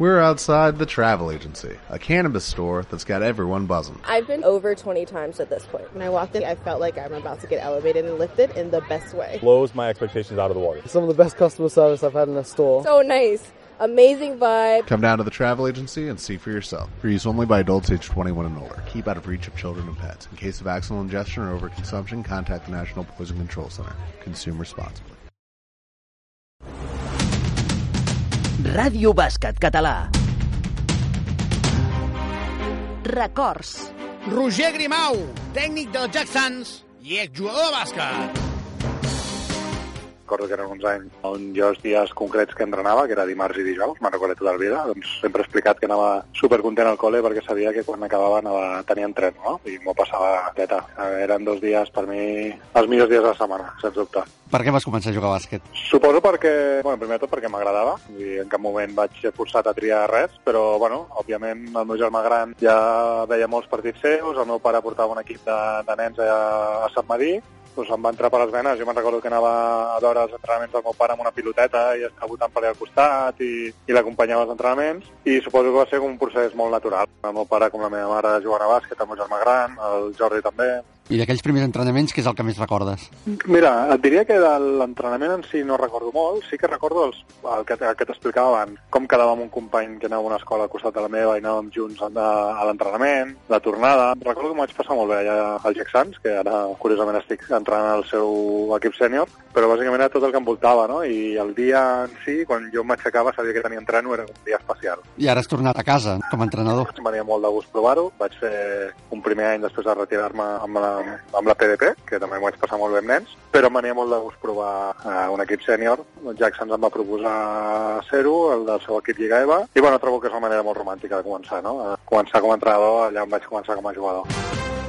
We're outside the travel agency, a cannabis store that's got everyone buzzing. I've been over 20 times at this point. When I walked in, I felt like I'm about to get elevated and lifted in the best way. Blows my expectations out of the water. Some of the best customer service I've had in a store. So nice. Amazing vibe. Come down to the travel agency and see for yourself. For use only by adults age 21 and older. Keep out of reach of children and pets. In case of accidental ingestion or overconsumption, contact the National Poison Control Center. Consume responsibly. Ràdio Bàsquet Català. Records. Roger Grimau, tècnic del Jack Sants i exjugador de bàsquet. Recordo que eren uns anys on jo els dies concrets que entrenava, que era dimarts i dijous, me'n recordo tota la vida, doncs sempre he explicat que anava supercontent al col·le perquè sabia que quan acabava anava, tenia entren, no? I m'ho passava teta. Eren dos dies, per mi, els millors dies de la setmana, sens dubte. Per què vas començar a jugar a bàsquet? Suposo perquè, bueno, primer de tot perquè m'agradava, i en cap moment vaig forçat a triar res, però, bueno, òbviament el meu germà gran ja veia molts partits seus, el meu pare portava un equip de, de nens a, a Sant Madí, doncs em va entrar per les venes. Jo me'n recordo que anava a veure els entrenaments del meu pare amb una piloteta i estava votant per allà al costat i, i l'acompanyava als entrenaments i suposo que va ser un procés molt natural. El meu pare com la meva mare jugant a bàsquet, el meu germà gran, el Jordi també, i d'aquells primers entrenaments, què és el que més recordes? Mira, et diria que de l'entrenament en si no recordo molt, sí que recordo els, el que, el que t'explicava abans, com quedava amb un company que anava a una escola al costat de la meva i anàvem junts a, a l'entrenament, la tornada. Recordo que m'ho vaig passar molt bé allà al Jack Sants, que ara curiosament estic entrenant al seu equip sènior, però bàsicament era tot el que envoltava, no? I el dia en si, quan jo m'aixecava, sabia que tenia entreno, era un dia especial. I ara has tornat a casa com a entrenador. Em venia molt de gust provar-ho. Vaig fer un primer any després de retirar-me amb la, amb la PDP, que també m'ho vaig passar molt bé amb nens, però venia molt de gust provar eh, un equip sènior. Jackson em va proposar ser-ho, el del seu equip Lliga EVA, i bueno, trobo que és una manera molt romàntica de començar, no? A començar com a entrenador, allà on vaig començar com a jugador.